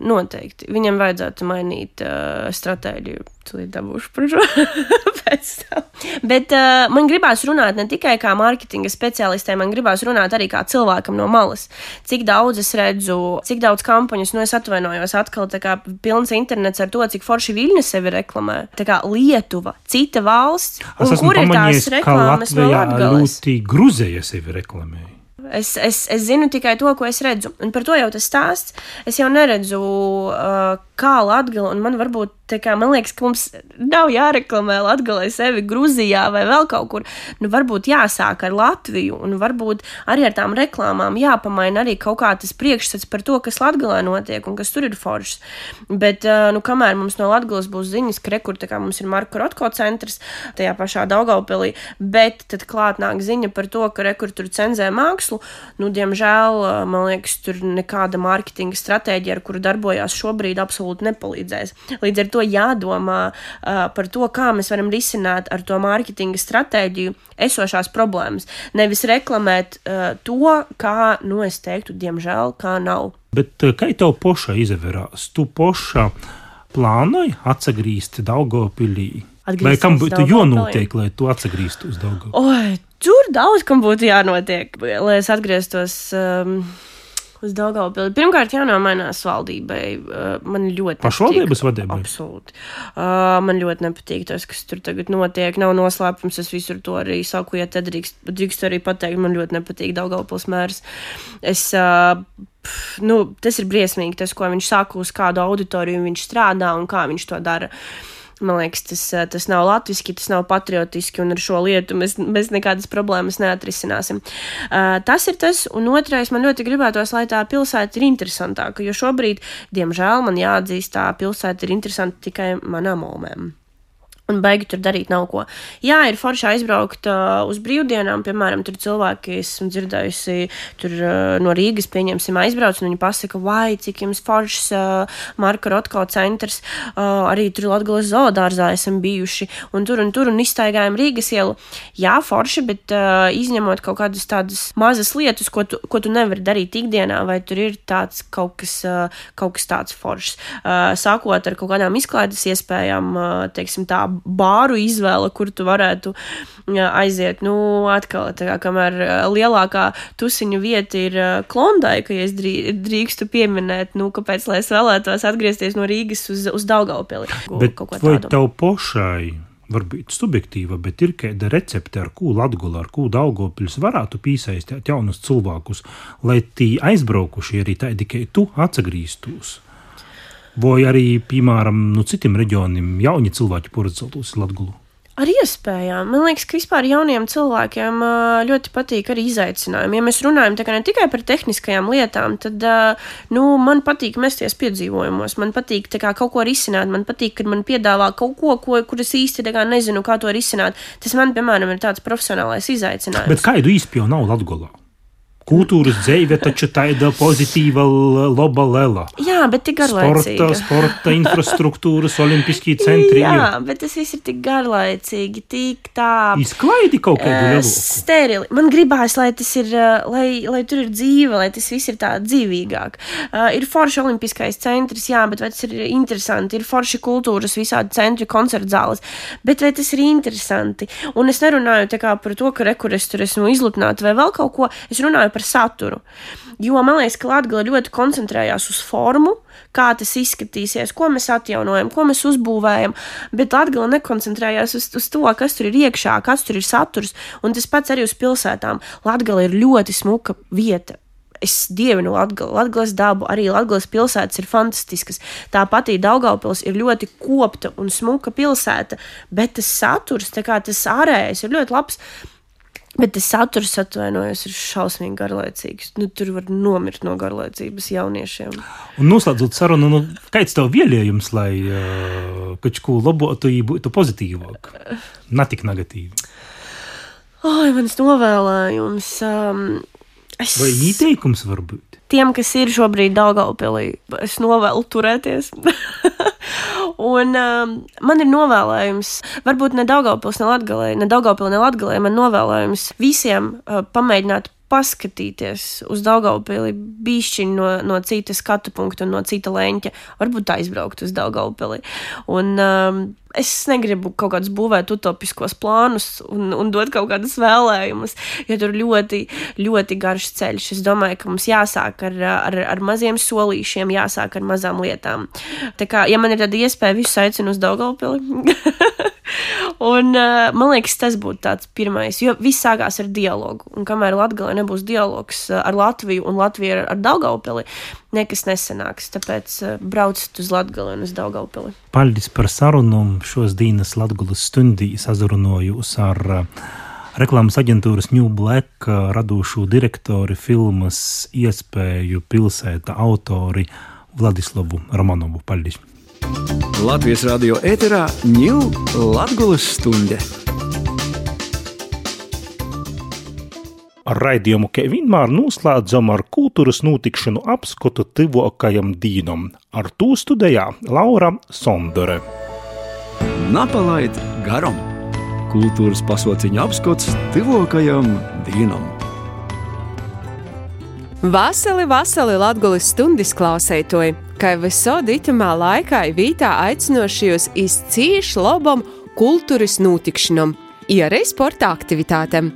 Noteikti. Viņam vajadzētu mainīt uh, stratēģiju. Tūlīt dabūšu par šo (laughs) pēc tam. Bet uh, man gribās runāt ne tikai kā mārketinga speciālistē, man gribās runāt arī kā cilvēkam no malas. Cik daudz es redzu, cik daudz kampaņas, nu es atvainojos atkal, tā kā pilns internets ar to, cik forši Viļņa sevi reklamē. Tā kā Lietuva, cita valsts, un kur ir tās reklāmas no Latgales? Ļoti Gruzija sevi reklamēja. Es, es, es zinu tikai to, ko es redzu. Un par to jau tas stāsts. Es jau neredzu, uh, kā Latvija, un man varbūt kā, man liekas, ka mums nav jāreklamē Latvijā sevi Grūzijā vai vēl kaut kur. Nu, varbūt jāsāk ar Latviju, un varbūt arī ar tām reklāmām jāpamaina arī kaut kā tas priekšstats par to, kas Latvijā notiek un kas tur ir foršs. Bet, nu, kamēr mums no Latvijas būs ziņas, ka rekur, kā mums ir Marka Rotko centrs tajā pašā Daugaupilī, bet tad klāt nāk ziņa par to, ka rekur tur cenzē mākslu, nu, diemžēl, man liekas, tur nekāda mārketinga stratēģija, ar kuru darbojās šobrīd, absolūti nepalīdzēs. Līdz ar to jādomā uh, par to, kā mēs varam risināt ar to mārketinga stratēģiju esošās problēmas. Nevis reklamēt uh, to, kā, nu, es teiktu, diemžēl, kā nav. Bet kā tev poša izvērās? Tu poša plānoji atgriezties Daugopilī? Vai kam būtu jānotiek, lai tu atgrieztos uz Daugopilī? Tur daudz kam būtu jānotiek, lai es atgrieztos. Um, uz Daugaupili. Pirmkārt, jānomainās valdībai. Uh, man ļoti pašvaldības vadībai. Absolūti. Uh, man ļoti nepatīk tas, kas tur tagad notiek. Nav noslēpums, es visur to arī saku, ja te drīkst, drīkst arī pateikt, man ļoti nepatīk Daugaupils mērs. Es, uh, Pf, nu, tas ir briesmīgi, tas, ko viņš saka, uz kādu auditoriju viņš strādā un kā viņš to dara. Uh, Man liekas, tas, eh, tas nav latviešu, tas nav patriotiski, un ar šo lietu mēs, mēs nekādas problēmas neatrisināsim. Uh, tas ir tas, un otrais, man ļoti gribētos, lai tā pilsēta ir interesantāka, jo šobrīd, diemžēl, man jāatzīst, tā pilsēta ir interesanta tikai manām omēm un beigi tur darīt nav ko. Jā, ir forši aizbraukt uh, uz brīvdienām, piemēram, tur cilvēki, esmu dzirdējusi, tur uh, no Rīgas, pieņemsim, aizbrauc, un viņi pasaka, vai cik jums foršs uh, Marka Rotko centrs, uh, arī tur Latgales zoodārzā esam bijuši, un tur un tur un izstaigājam Rīgas ielu. Jā, forši, bet uh, izņemot kaut kādas tādas mazas lietas, ko tu, ko tu nevari darīt ikdienā, vai tur ir tāds kaut kas, uh, kaut kas tāds foršs. Uh, sākot ar kaut kādām izklaides iespējām, uh, teiksim tā, bāru izvēle, kur tu varētu aiziet. Nu, atkal, kā, kamēr lielākā tusiņu vieta ir Klondai, ka ja es drīkstu pieminēt, nu, kāpēc lai es vēlētos atgriezties no Rīgas uz, uz Daugaupili. Bet vai tādu. tev pošai varbūt subjektīva, bet ir kāda recepte, ar ko Latvija, ar ko Daugopils varētu piesaistīt jaunus cilvēkus, lai tie aizbraukuši arī tādi, ka tu atsagrīstos. Vai arī, piemēram, no citiem reģioniem jauni cilvēki porcelātos Latviju. Ar iespējām. Man liekas, ka vispār jauniem cilvēkiem ļoti patīk arī izaicinājumi. Ja mēs runājam ne tikai par tehniskajām lietām, tad nu, man patīk mesties piedzīvojumos, man patīk kā, kaut ko risināt, man patīk, kad man piedāvā kaut ko, ko kur es īsti kā, nezinu, kā to risināt. Tas man, piemēram, ir tāds profesionālais izaicinājums. Bet kādu īstenībā nav Latvijā? Kultūras dzīve taču tāda pozitīva, laba lela. Jā, bet tik garlaicīgi. Sporta, sporta infrastruktūras, olimpiskie centri. Jā, bet tas viss ir tik garlaicīgi, tik tā. Izklaidi kaut kādu uh. Sterili. Man gribās, lai tas ir, lai, lai tur ir dzīve, lai tas viss ir tā dzīvīgāk. Uh, ir forši olimpiskais centrs, jā, bet vai tas ir interesanti? Ir forši kultūras visādi centri, koncertu zāles, bet vai tas ir interesanti? Un es nerunāju par to, ka rekur es tur esmu izlutināta vai vēl kaut ko. Es runāju par par saturu. Jo man liekas, ka Latvija ļoti koncentrējās uz formu, kā tas izskatīsies, ko mēs atjaunojam, ko mēs uzbūvējam, bet Latvija nekoncentrējās uz, uz to, kas tur ir iekšā, kas tur ir saturs, un tas pats arī uz pilsētām. Latvija ir ļoti smuka vieta. Es dievinu Latvijas dabu, arī Latvijas pilsētas ir fantastiskas. Tāpat arī Daugaupils ir ļoti kopta un smuka pilsēta, bet tas saturs, kā tas ārējais, ir ļoti labs. Bet tas saturs, atvainojos, ir šausmīgi garlaicīgs. Nu, tur var nomirt no garlaicības jauniešiem. Un noslēdzot sarunu, nu, kāds tev vielējums, lai uh, kaut ko labotu, būtu pozitīvāk, ne tik negatīvi? Ai, mans novēlējums. Um, es... Vai ieteikums varbūt? Tiem, kas ir šobrīd Dāngaupilī, es novēlu turēties. (laughs) (laughs) Un um, man ir novēlējums, varbūt ne Daugaupils, ne Latgalē, ne Daugaupilī, ne Latgalē, man novēlējums visiem uh, pamēģināt paskatīties uz Daugaupili bišķiņu no, no cita skatu punkta un no cita leņķa, varbūt aizbraukt uz Daugaupili. Un um, es negribu kaut kādus būvēt utopiskos plānus un, un dot kaut kādus vēlējumus, jo tur ļoti, ļoti garš ceļš. Es domāju, ka mums jāsāk ar, ar, ar maziem solīšiem, jāsāk ar mazām lietām. Tā kā, ja man ir tāda iespēja, visus aicinu uz Daugaupili. (laughs) Un, uh, man liekas, tas būtu tāds pirmais, jo viss sākās ar dialogu. Un kamēr Latvijā nebūs dialogs eh, ar Latviju un Latviju ar, ar Daugaupili, nekas nesanāks. Tāpēc uh, brauciet uz Latviju un uz Daugaupili. Paldies par sarunu. Šos dienas Latvijas stundī sazrunājos ar uh, reklāmas aģentūras New Black radošu direktori filmas Iespēju pilsēta autori Vladislavu Romanovу. Paldies! Latvijas radio ēterā ņūl Latvijas stunde. Ar raidījumu, kā vienmēr, noslēdzam ar kultūras notikšanu apskatu tuvākajam dīnam. Ar to studijā Laura Sondore. Napalaid garam! Kultūras pasauciņa apskats tuvākajam dīnam. Vasali, vasali Latvijas stundas klausētoji! Kā visādi itamā laikā Vītā aicinošajos izcīšu labam kultūras notikšanam, arī sporta aktivitātēm.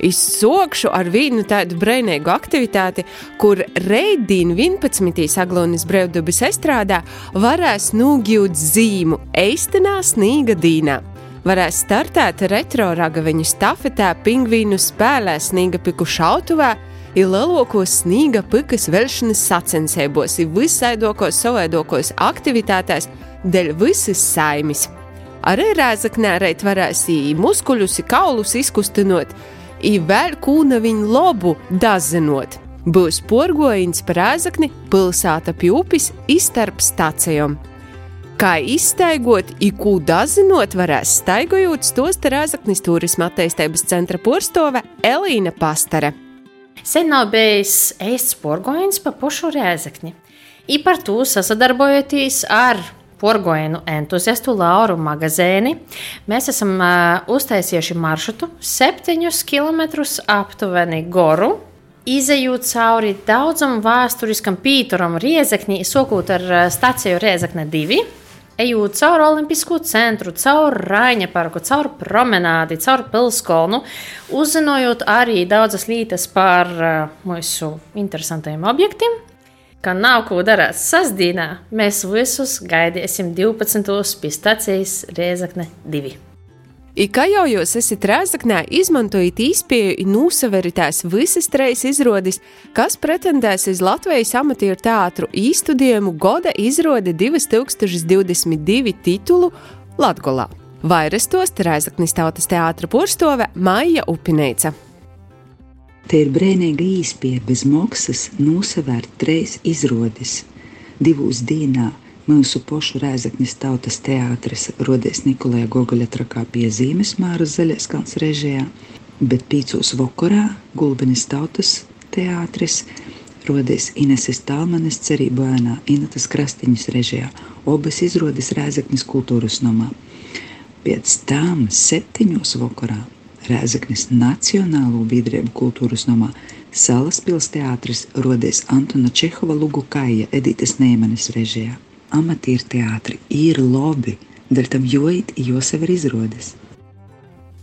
Izsokšu ar vienu tādu brīvīgu aktivitāti, kur Reidīna 11. Aglonas brīvdabas estrādā varēs nogūt zīmu Eistenā Snīga Dīnā. Varēs startēt retro ragaviņu stafetē, pingvīnu spēlē, snīga piku šautuvē, ir lielākos sniega pikas velšanas sacensībos, ir visādākos savaidokos aktivitātēs, dēļ visas saimes. Arī rēzaknē reit varēs i muskuļus, kaulus izkustinot, i vēl kūna viņu lobu dazinot. Būs porgojums par rēzakni pilsēta pjūpis izstarp stacijām. Kā izstaigot, ikū dazinot, varēs staigojot stos Rēzaknis turisma attīstības centra porstove Elīna Pastare. Sen nav bijis ēsts porgojums pa pušu rēzekni. I par to sasadarbojoties ar porgoinu entuziastu Lauru Magazēni, mēs esam uh, uztaisījuši maršrutu 7 km aptuveni goru. Izejot cauri daudzam vēsturiskam pīturam Riezekņi, sokot ar stāciju Riezekne 2, ejot cauri Olimpisko centru, cauri Raņa parku, cauri promenādi, cauri pilskolnu, uzzinojot arī daudzas lietas par uh, mūsu interesantiem objektiem. Ka nav ko darīt sasdīnā, mēs visus gaidīsim 12. pie stācijas Riezakne 2. I kā jau jūs esat rēzaknē, izmantojiet īspēju un nosaveritās visas trejas izrādes, kas pretendēs uz Latvijas amatieru teātru īstudējumu Goda izrāde 2022 titulu Latgolā. Vairastos Rēzaknis tautas teātra porstove Maija Upineica. Te ir brīnīga īspēja bez maksas nosavērt trejas izrādes divos dienās Mūsu pošu Rēzaknis tautas teātris rodies Nikolai Gogoļa trakā piezīmes Māras Zaļieskans režijā, bet pīcos vakarā Gulbenis tautas teātris rodies Ineses Talmanes cerību ēnā Inatas Krastiņas režijā, obas izrodas Rēzaknis kultūras nomā. Pēc tam septiņos vakarā Rēzaknis Nacionālo biedrību kultūras nomā Salas pils teātris rodies Antona Čehova Lugu Kaija Editas Neimanes režijā amatieru teātri ir labi, dēļ tam jojit, jo sev ir izrodas.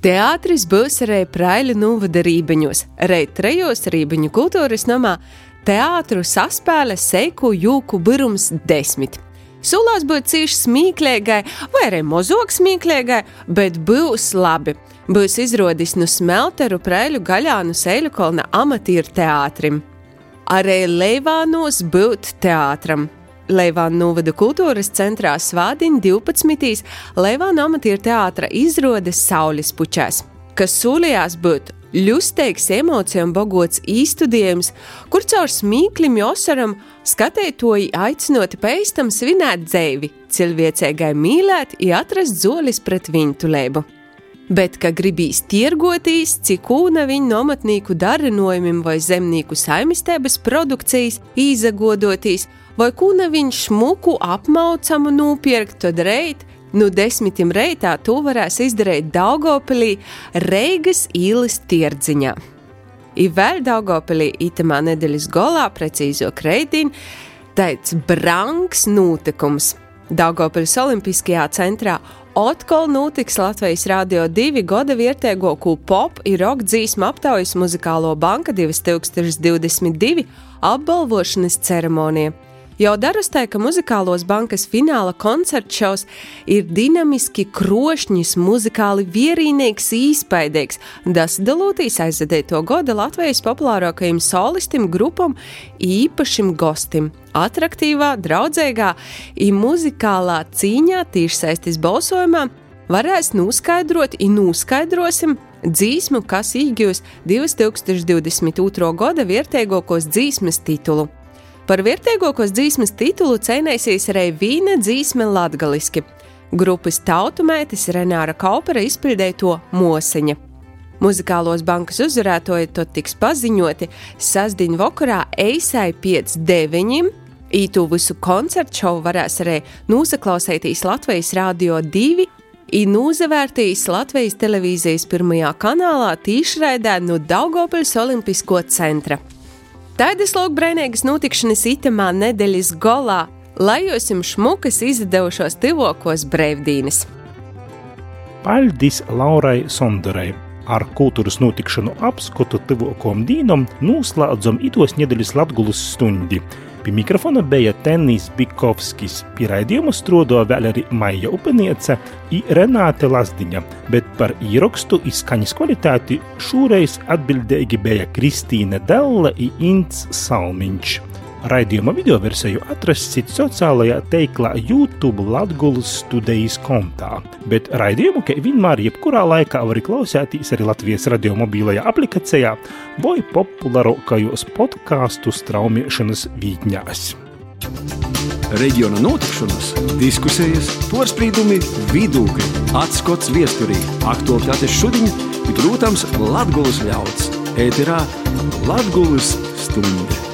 Teātris būs arī Praļu novada rībeņos, arī trejos rībeņu kultūras namā teātru saspēle Seiku Jūku Birums desmit. Sulās būt cīši smieklīgai, vai arī mozog smieklīgai, bet būs labi. Būs izrodis no smelteru Praļu gaļānu Seiļu kolna amatieru teātrim. Arī Leivānos būt teātram. Leivāna novada kultūras centrā Svādiņa 12. Leivāna amatieru teātra izrādes Saules puķēs, kas solījās būt ļusteigs emocijām bogots īstudējums, kur caur smīklim Josaram skatētoji aicinoti pēstam svinēt dzēvi, cilvēcēgai mīlēt, ja atrast zolis pret viņtulēbu. Bet, ka gribīs tirgotīs, cik ūna viņa nomatnīku darinojumiem vai zemnieku saimistēbas produkcijas īzagodotīs, vai kūna viņš smuku apmaucamu nopirkt, tad reit, nu desmitiem reitā to varēs izdarīt Daugopilī Reigas īles tirdziņā. I vēl Daugopilī itamā nedēļas golā precīzo kreitīnu tāds branks notikums. Daugopiļas Olimpiskajā centrā Otkol notiks Latvijas Rādio 2 gada vietēgo pop ir roka dzīsmu aptaujas muzikālo banka 2022 apbalvošanas ceremonija. Jau darustai, ka muzikālos bankas fināla koncerta šovs ir dinamiski, krošņs, muzikāli vierīnīgs, īspaidīgs. Tas dalūtīs aizadēto goda Latvijas populārākajam solistim, grupam, īpašam gostim. Attraktīvā, draudzīgā, un muzikālā cīņā tiešsaistes balsojumā varēs noskaidrot, un noskaidrosim dzīsmu, kas īgļos 2022. gada vietējākos dzīsmes titulu. Par vērtīgākos dzīsmes titulu cenēsies arī Vīna dzīsme latgaliski. Grupas tautumētis Renāra Kaupera izpildīja to mosiņa. Muzikālos bankas uzvarētoji to tiks paziņoti sasdiņu vakarā Eisai 5.9. Ītu visu koncertu šovu varēs arī nosaklausīties Latvijas Rādio 2 ir nozavērtījis Latvijas televīzijas pirmajā kanālā tīšraidē no Daugopils Olimpisko centra. Tādas lūk brīvīgas notikšanas itamā nedēļas golā, lai jūs jums šmukas izdevušos tivokos brīvdienas. Paldies Laurai Sondarai! Ar kultūras notikšanu apskatu tuvokom dīnam noslēdzam itos nedēļas Latgulas stundi. Pie mikrofona bija Tenis Bikovskis, pie raidījuma strodo vēl arī Maija Upeniece i Renāte Lazdiņa, bet par īrakstu izskaņas kvalitāti šoreiz atbildīgi bija Kristīne Della i Ints Salmiņš. Raidījuma video versiju atrastiet sociālajā teiklā YouTube Latvijas studijas kontā, bet raidījumu, kā vienmēr, jebkurā laikā var klausīties arī Latvijas radio mobilajā aplikācijā vai populārākajos podkāstu straumēšanas vītņās. Reģiona notikšanas, diskusijas, porcelāna, vidūkļi, atskats viesturī, aktuālitātes šodien, ir, protams, Latvijas ļauds. Ēterā Latvijas stunde.